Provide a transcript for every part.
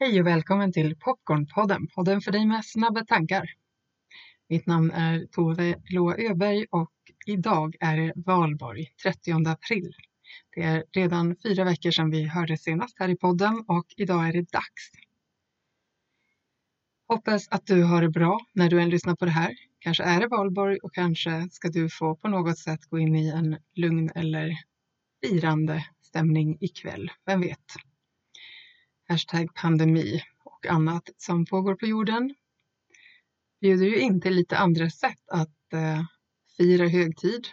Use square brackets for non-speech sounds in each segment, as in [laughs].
Hej och välkommen till Popcornpodden, podden för dig med snabba tankar. Mitt namn är Tove Loa Öberg och idag är det valborg, 30 april. Det är redan fyra veckor sedan vi hörde senast här i podden och idag är det dags. Hoppas att du har det bra när du än lyssnar på det här. Kanske är det valborg och kanske ska du få på något sätt gå in i en lugn eller firande stämning ikväll, vem vet? Hashtag pandemi och annat som pågår på jorden bjuder ju in till lite andra sätt att eh, fira högtid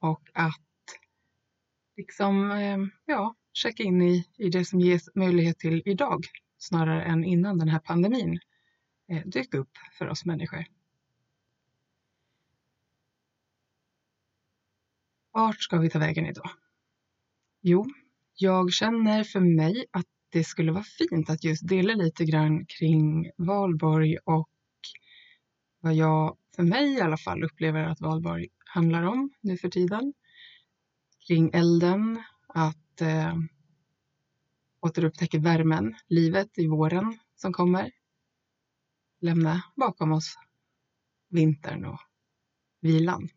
och att liksom, eh, ja, checka in i, i det som ges möjlighet till idag snarare än innan den här pandemin eh, dök upp för oss människor. Vart ska vi ta vägen idag? Jo, jag känner för mig att det skulle vara fint att just dela lite grann kring valborg och vad jag, för mig i alla fall, upplever att valborg handlar om nu för tiden. Kring elden, att eh, återupptäcka värmen, livet i våren som kommer. Lämna bakom oss vintern och vilan.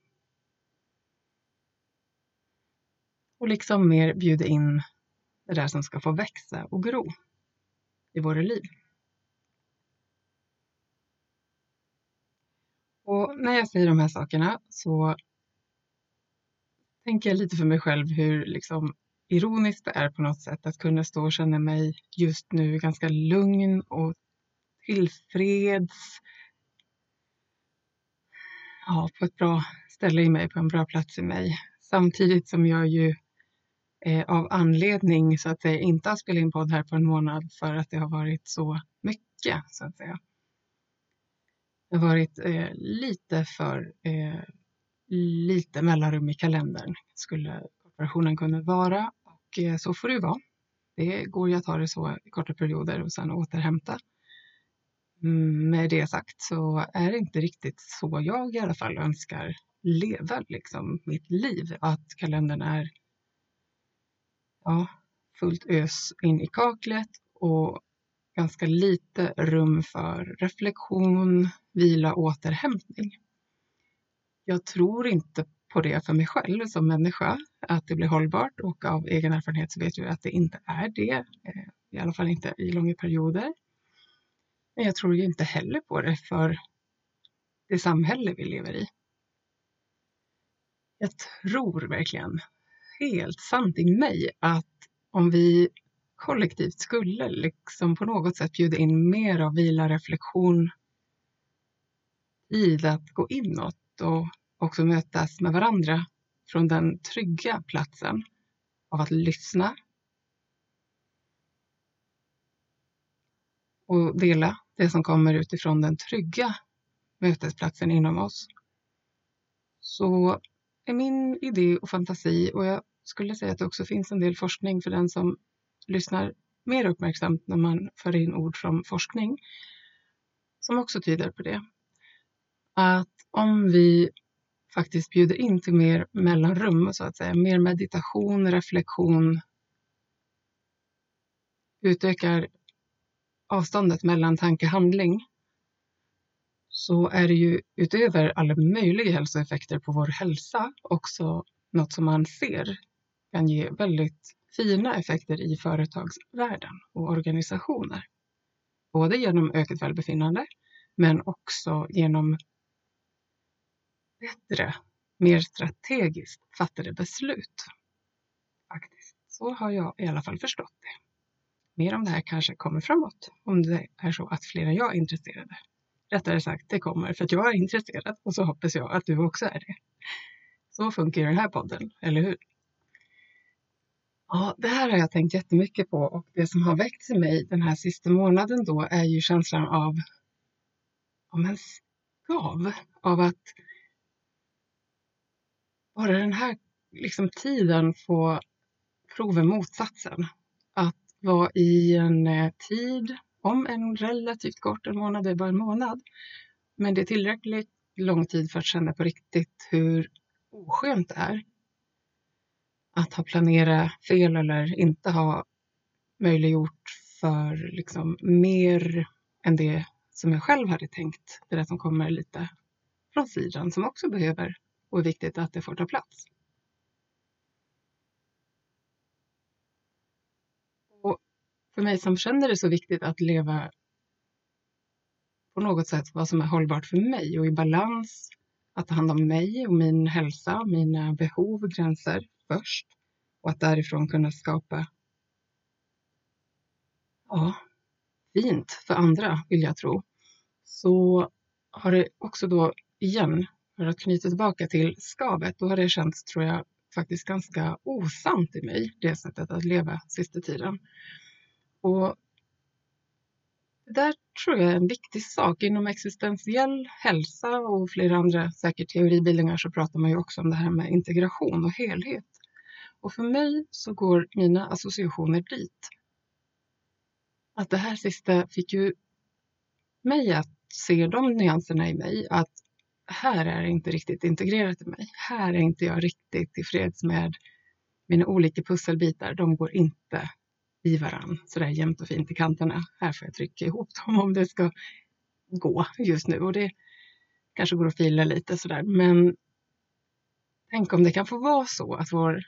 Och liksom mer bjuda in det där som ska få växa och gro i våra liv. Och när jag säger de här sakerna så tänker jag lite för mig själv hur liksom ironiskt det är på något sätt att kunna stå och känna mig just nu ganska lugn och tillfreds. Ja, på ett bra ställe i mig, på en bra plats i mig. Samtidigt som jag ju eh, av anledning så att jag inte har spelat in podd här på en månad för att det har varit så mycket så att säga. Det har varit eh, lite för eh, lite mellanrum i kalendern skulle operationen kunna vara och eh, så får det ju vara. Det går ju att ha det så i korta perioder och sen återhämta. Mm, med det sagt så är det inte riktigt så jag i alla fall önskar leva liksom mitt liv. Att kalendern är ja, fullt ös in i kaklet och ganska lite rum för reflektion, vila, återhämtning. Jag tror inte på det för mig själv som människa, att det blir hållbart och av egen erfarenhet så vet jag att det inte är det, eh, i alla fall inte i långa perioder. Men jag tror ju inte heller på det för det samhälle vi lever i. Jag tror verkligen helt sant i mig att om vi kollektivt skulle liksom på något sätt bjuda in mer av vila, reflektion, tid att gå inåt och också mötas med varandra från den trygga platsen av att lyssna och dela det som kommer utifrån den trygga mötesplatsen inom oss. Så är min idé och fantasi och jag skulle säga att det också finns en del forskning för den som lyssnar mer uppmärksamt när man för in ord från forskning som också tyder på det. Att om vi faktiskt bjuder in till mer mellanrum, så att säga, mer meditation, reflektion, utökar avståndet mellan tanke och handling, så är det ju utöver alla möjliga hälsoeffekter på vår hälsa också något som man ser kan ge väldigt fina effekter i företagsvärlden och organisationer. Både genom ökat välbefinnande men också genom bättre, mer strategiskt fattade beslut. Faktiskt. Så har jag i alla fall förstått det. Mer om det här kanske kommer framåt, om det är så att fler än jag är intresserade. Rättare sagt, det kommer för att jag är intresserad och så hoppas jag att du också är det. Så funkar den här podden, eller hur? Ja, det här har jag tänkt jättemycket på och det som har väckts i mig den här sista månaden då är ju känslan av, av en skav, av att bara den här liksom, tiden få prova motsatsen. Att vara i en eh, tid, om en relativt kort, en månad är bara en månad, men det är tillräckligt lång tid för att känna på riktigt hur oskönt det är att ha planerat fel eller inte ha möjliggjort för liksom mer än det som jag själv hade tänkt. Det där som kommer lite från sidan som också behöver och är viktigt att det får ta plats. Och för mig som känner det så viktigt att leva på något sätt vad som är hållbart för mig och i balans att ta hand om mig och min hälsa, mina behov och gränser först och att därifrån kunna skapa ja, fint för andra vill jag tro. Så har det också då igen, för att knyta tillbaka till skavet, då har det känts, tror jag, faktiskt ganska osant i mig, det sättet att leva sista tiden. Och det där tror jag är en viktig sak. Inom existentiell hälsa och flera andra säkert teoribildningar så pratar man ju också om det här med integration och helhet. Och för mig så går mina associationer dit. Att det här sista fick ju mig att se de nyanserna i mig att här är det inte riktigt integrerat i mig. Här är inte jag riktigt tillfreds med mina olika pusselbitar. De går inte i varann sådär jämnt och fint i kanterna. Här får jag trycka ihop dem om det ska gå just nu och det kanske går att fila lite sådär. Men tänk om det kan få vara så att vår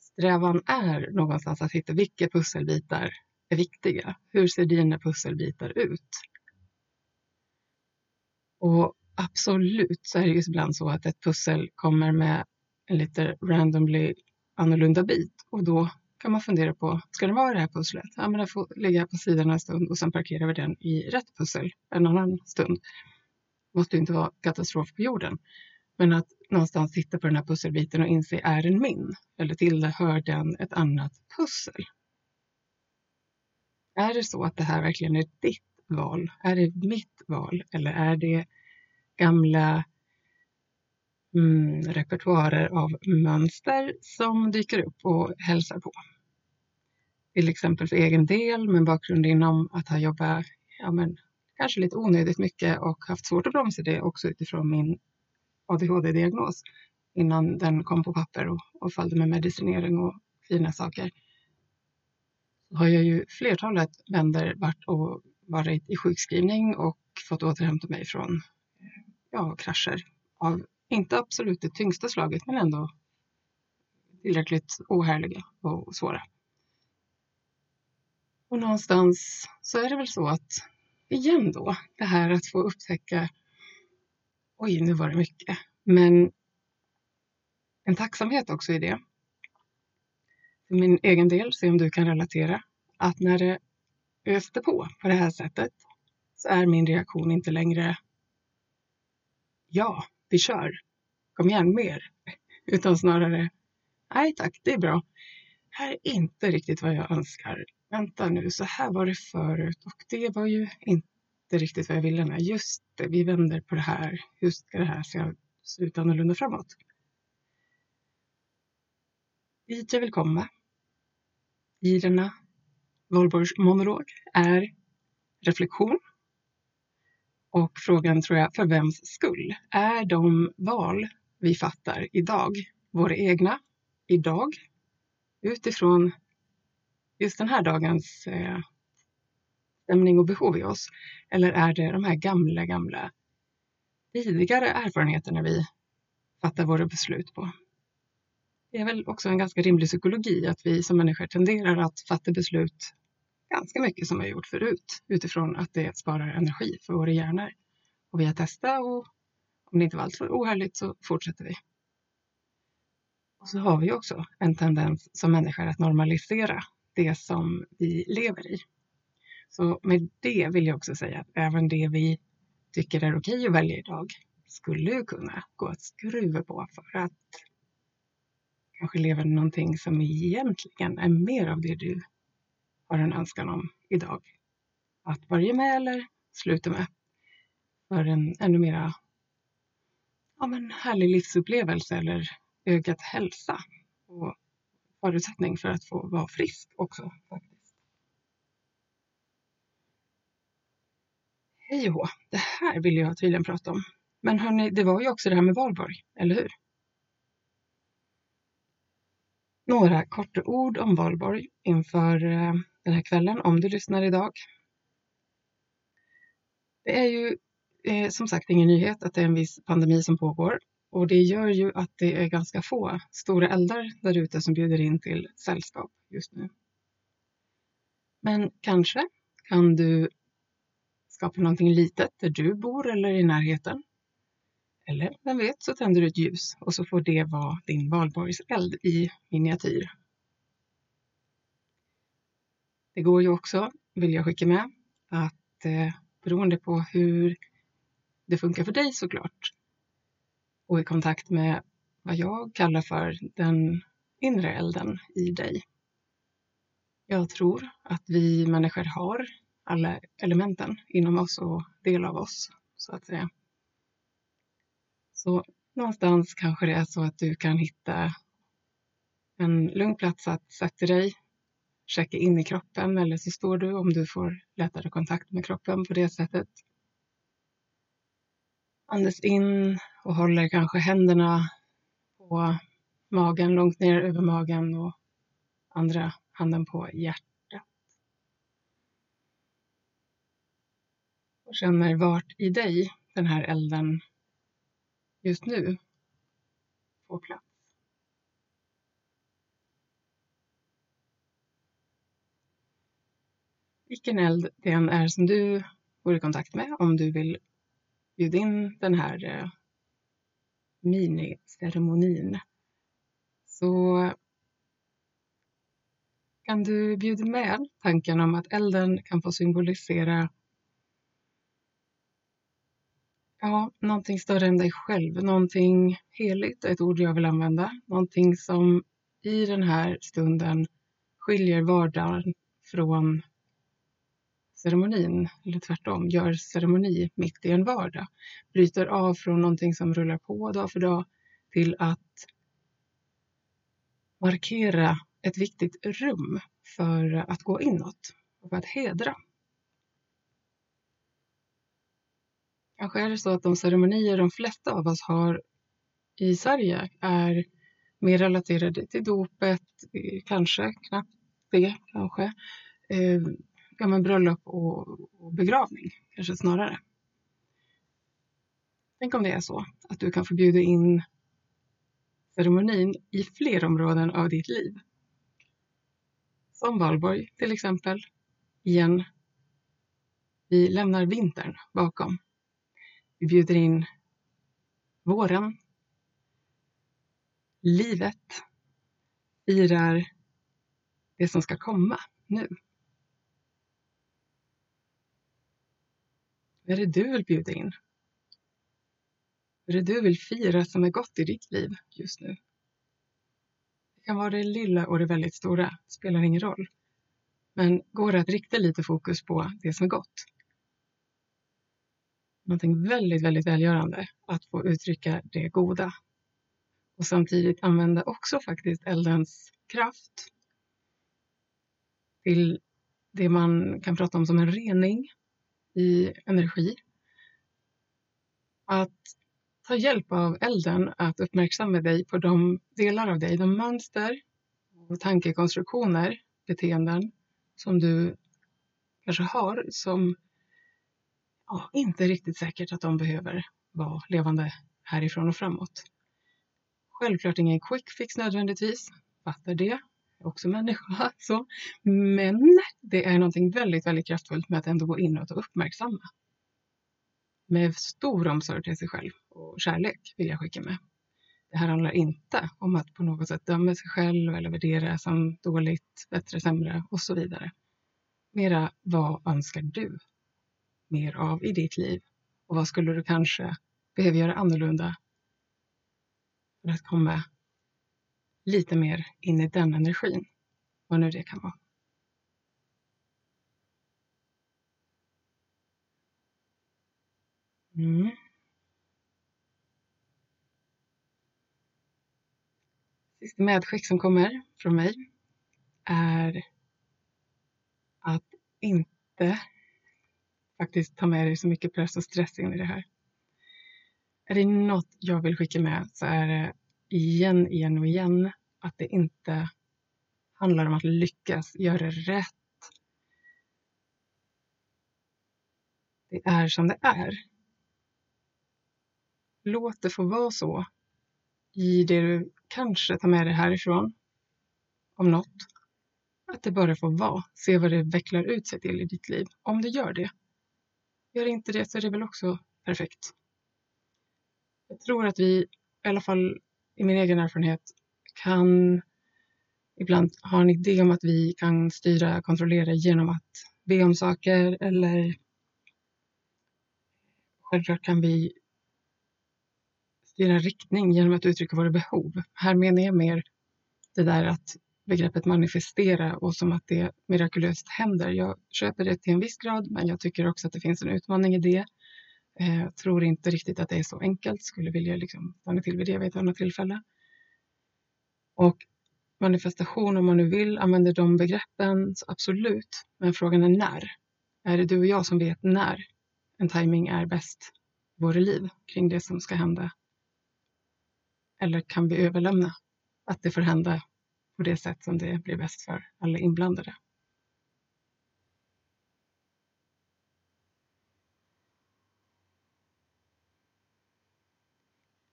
strävan är någonstans att hitta vilka pusselbitar är viktiga. Hur ser dina pusselbitar ut? Och absolut så är det ju ibland så att ett pussel kommer med en lite randomly annorlunda bit och då kan man fundera på, ska det vara det här pusslet? Ja, men den får ligga på sidan en stund och sen parkerar vi den i rätt pussel en annan stund. Det måste ju inte vara katastrof på jorden. Men att någonstans titta på den här pusselbiten och inse, är den min? Eller tillhör den ett annat pussel? Är det så att det här verkligen är ditt val? Är det mitt val? Eller är det gamla mm, repertoarer av mönster som dyker upp och hälsar på. Till exempel för egen del med bakgrund inom att ha jobbat ja, men, kanske lite onödigt mycket och haft svårt att bromsa det också utifrån min ADHD-diagnos innan den kom på papper och, och följde med medicinering och fina saker. Så har jag ju flertalet vänder varit och varit i sjukskrivning och fått återhämta mig från ja, krascher av inte absolut det tyngsta slaget, men ändå tillräckligt ohärliga och svåra. Och någonstans så är det väl så att igen då, det här att få upptäcka oj, nu var det mycket, men en tacksamhet också i det. För min egen del, se om du kan relatera, att när det öste på på det här sättet så är min reaktion inte längre ja, vi kör. Kom igen, mer. [laughs] Utan snarare, nej tack, det är bra. Här är inte riktigt vad jag önskar. Vänta nu, så här var det förut och det var ju inte riktigt vad jag ville. Nej, just det, vi vänder på det här. Hur ska det här se ut annorlunda framåt? Dit jag vill komma i denna Valborgs monolog är reflektion och frågan tror jag, för vems skull? Är de val vi fattar idag våra egna idag utifrån just den här dagens eh, stämning och behov i oss? Eller är det de här gamla, gamla tidigare erfarenheterna vi fattar våra beslut på? Det är väl också en ganska rimlig psykologi att vi som människor tenderar att fatta beslut ganska mycket som vi har gjort förut utifrån att det sparar energi för våra hjärnor. Och vi har testat och om det inte var alltför ohärligt så fortsätter vi. Och så har vi också en tendens som människor att normalisera det som vi lever i. Så med det vill jag också säga att även det vi tycker är okej att välja idag skulle ju kunna gå att skruva på för att kanske leva någonting som egentligen är mer av det du har en önskan om idag. Att börja med eller sluta med. För en ännu mera ja, men härlig livsupplevelse eller ökat hälsa och förutsättning för att få vara frisk också. faktiskt. Hej och det här vill jag tydligen prata om. Men hörni, det var ju också det här med valborg, eller hur? Några korta ord om valborg inför eh, den här kvällen om du lyssnar idag. Det är ju eh, som sagt ingen nyhet att det är en viss pandemi som pågår och det gör ju att det är ganska få stora eldar där ute som bjuder in till sällskap just nu. Men kanske kan du skapa någonting litet där du bor eller i närheten. Eller vem vet så tänder du ett ljus och så får det vara din valborgseld i miniatyr. Det går ju också, vill jag skicka med, att eh, beroende på hur det funkar för dig såklart och i kontakt med vad jag kallar för den inre elden i dig. Jag tror att vi människor har alla elementen inom oss och del av oss, så att säga. Så någonstans kanske det är så att du kan hitta en lugn plats att sätta dig, checka in i kroppen eller så står du om du får lättare kontakt med kroppen på det sättet. Andas in och håller kanske händerna på magen, långt ner över magen och andra handen på hjärtat. Och känner vart i dig den här elden just nu får plats. Vilken eld det än är som du går i kontakt med om du vill bjuda in den här eh, miniceremonin så kan du bjuda med tanken om att elden kan få symbolisera ja, någonting större än dig själv, någonting heligt är ett ord jag vill använda, någonting som i den här stunden skiljer vardagen från ceremonin, eller tvärtom, gör ceremoni mitt i en vardag. Bryter av från någonting som rullar på dag för dag till att markera ett viktigt rum för att gå inåt och för att hedra. Kanske är det så att de ceremonier de flesta av oss har i Sverige är mer relaterade till dopet, eh, kanske, knappt det kanske. Eh, ja, men bröllop och, och begravning, kanske snarare. Tänk om det är så att du kan få bjuda in ceremonin i fler områden av ditt liv. Som valborg till exempel. Igen. Vi lämnar vintern bakom. Vi bjuder in våren. Livet. Firar det som ska komma nu. Vad är det du vill bjuda in? Vad är det du vill fira som är gott i ditt liv just nu? Det kan vara det lilla och det väldigt stora, det spelar ingen roll. Men går det att rikta lite fokus på det som är gott? Någonting väldigt, väldigt välgörande att få uttrycka det goda. Och samtidigt använda också faktiskt eldens kraft till det man kan prata om som en rening i energi. Att ta hjälp av elden att uppmärksamma dig på de delar av dig, de mönster och tankekonstruktioner, beteenden som du kanske har som ja, inte är riktigt säkert att de behöver vara levande härifrån och framåt. Självklart ingen quick fix nödvändigtvis, fattar det, också människa. [laughs] Så. Men det är någonting väldigt, väldigt kraftfullt med att ändå gå inåt och uppmärksamma. Med stor omsorg till sig själv och kärlek vill jag skicka med. Det här handlar inte om att på något sätt döma sig själv eller värdera som dåligt, bättre, sämre och så vidare. Mera, vad önskar du mer av i ditt liv? Och vad skulle du kanske behöva göra annorlunda för att komma lite mer in i den energin. Vad nu det kan vara. Mm. Sista medskick som kommer från mig är att inte faktiskt ta med dig så mycket press och stress in i det här. Är det något jag vill skicka med så är det igen, igen och igen att det inte handlar om att lyckas, göra rätt. Det är som det är. Låt det få vara så i det du kanske tar med dig härifrån, om något. Att det bara får vara. Se vad det vecklar ut sig till i ditt liv, om det gör det. Gör det inte det så är det väl också perfekt. Jag tror att vi, i alla fall i min egen erfarenhet, kan ibland ha en idé om att vi kan styra, kontrollera genom att be om saker eller självklart kan vi styra riktning genom att uttrycka våra behov. Här menar jag mer det där att begreppet manifestera och som att det mirakulöst händer. Jag köper det till en viss grad, men jag tycker också att det finns en utmaning i det. Eh, jag tror inte riktigt att det är så enkelt, skulle vilja liksom stanna till vid det vid ett annat tillfälle. Och manifestation, om man nu vill, använder de begreppen, så absolut. Men frågan är när. Är det du och jag som vet när en timing är bäst i våra liv kring det som ska hända? Eller kan vi överlämna att det får hända på det sätt som det blir bäst för alla inblandade?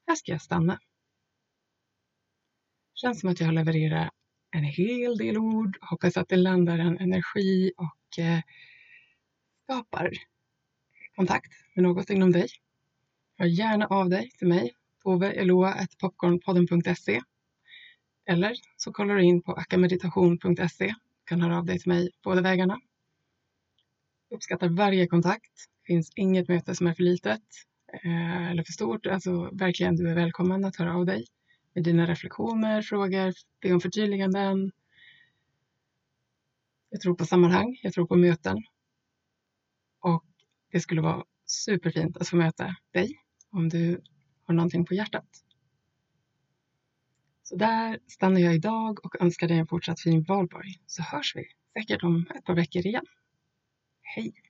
Här ska jag stanna. Känns som att jag har levererat en hel del ord. Hoppas att det landar en energi och eh, skapar kontakt med något inom dig. Hör gärna av dig till mig, toveeloa.popcornpodden.se eller så kollar du in på akameditation.se. Du kan höra av dig till mig båda vägarna. Uppskattar varje kontakt. Det finns inget möte som är för litet eh, eller för stort. Alltså verkligen, du är välkommen att höra av dig med dina reflektioner, frågor, be om förtydliganden. Jag tror på sammanhang, jag tror på möten. Och det skulle vara superfint att få möta dig om du har någonting på hjärtat. Så där stannar jag idag och önskar dig en fortsatt fin valborg så hörs vi säkert om ett par veckor igen. Hej!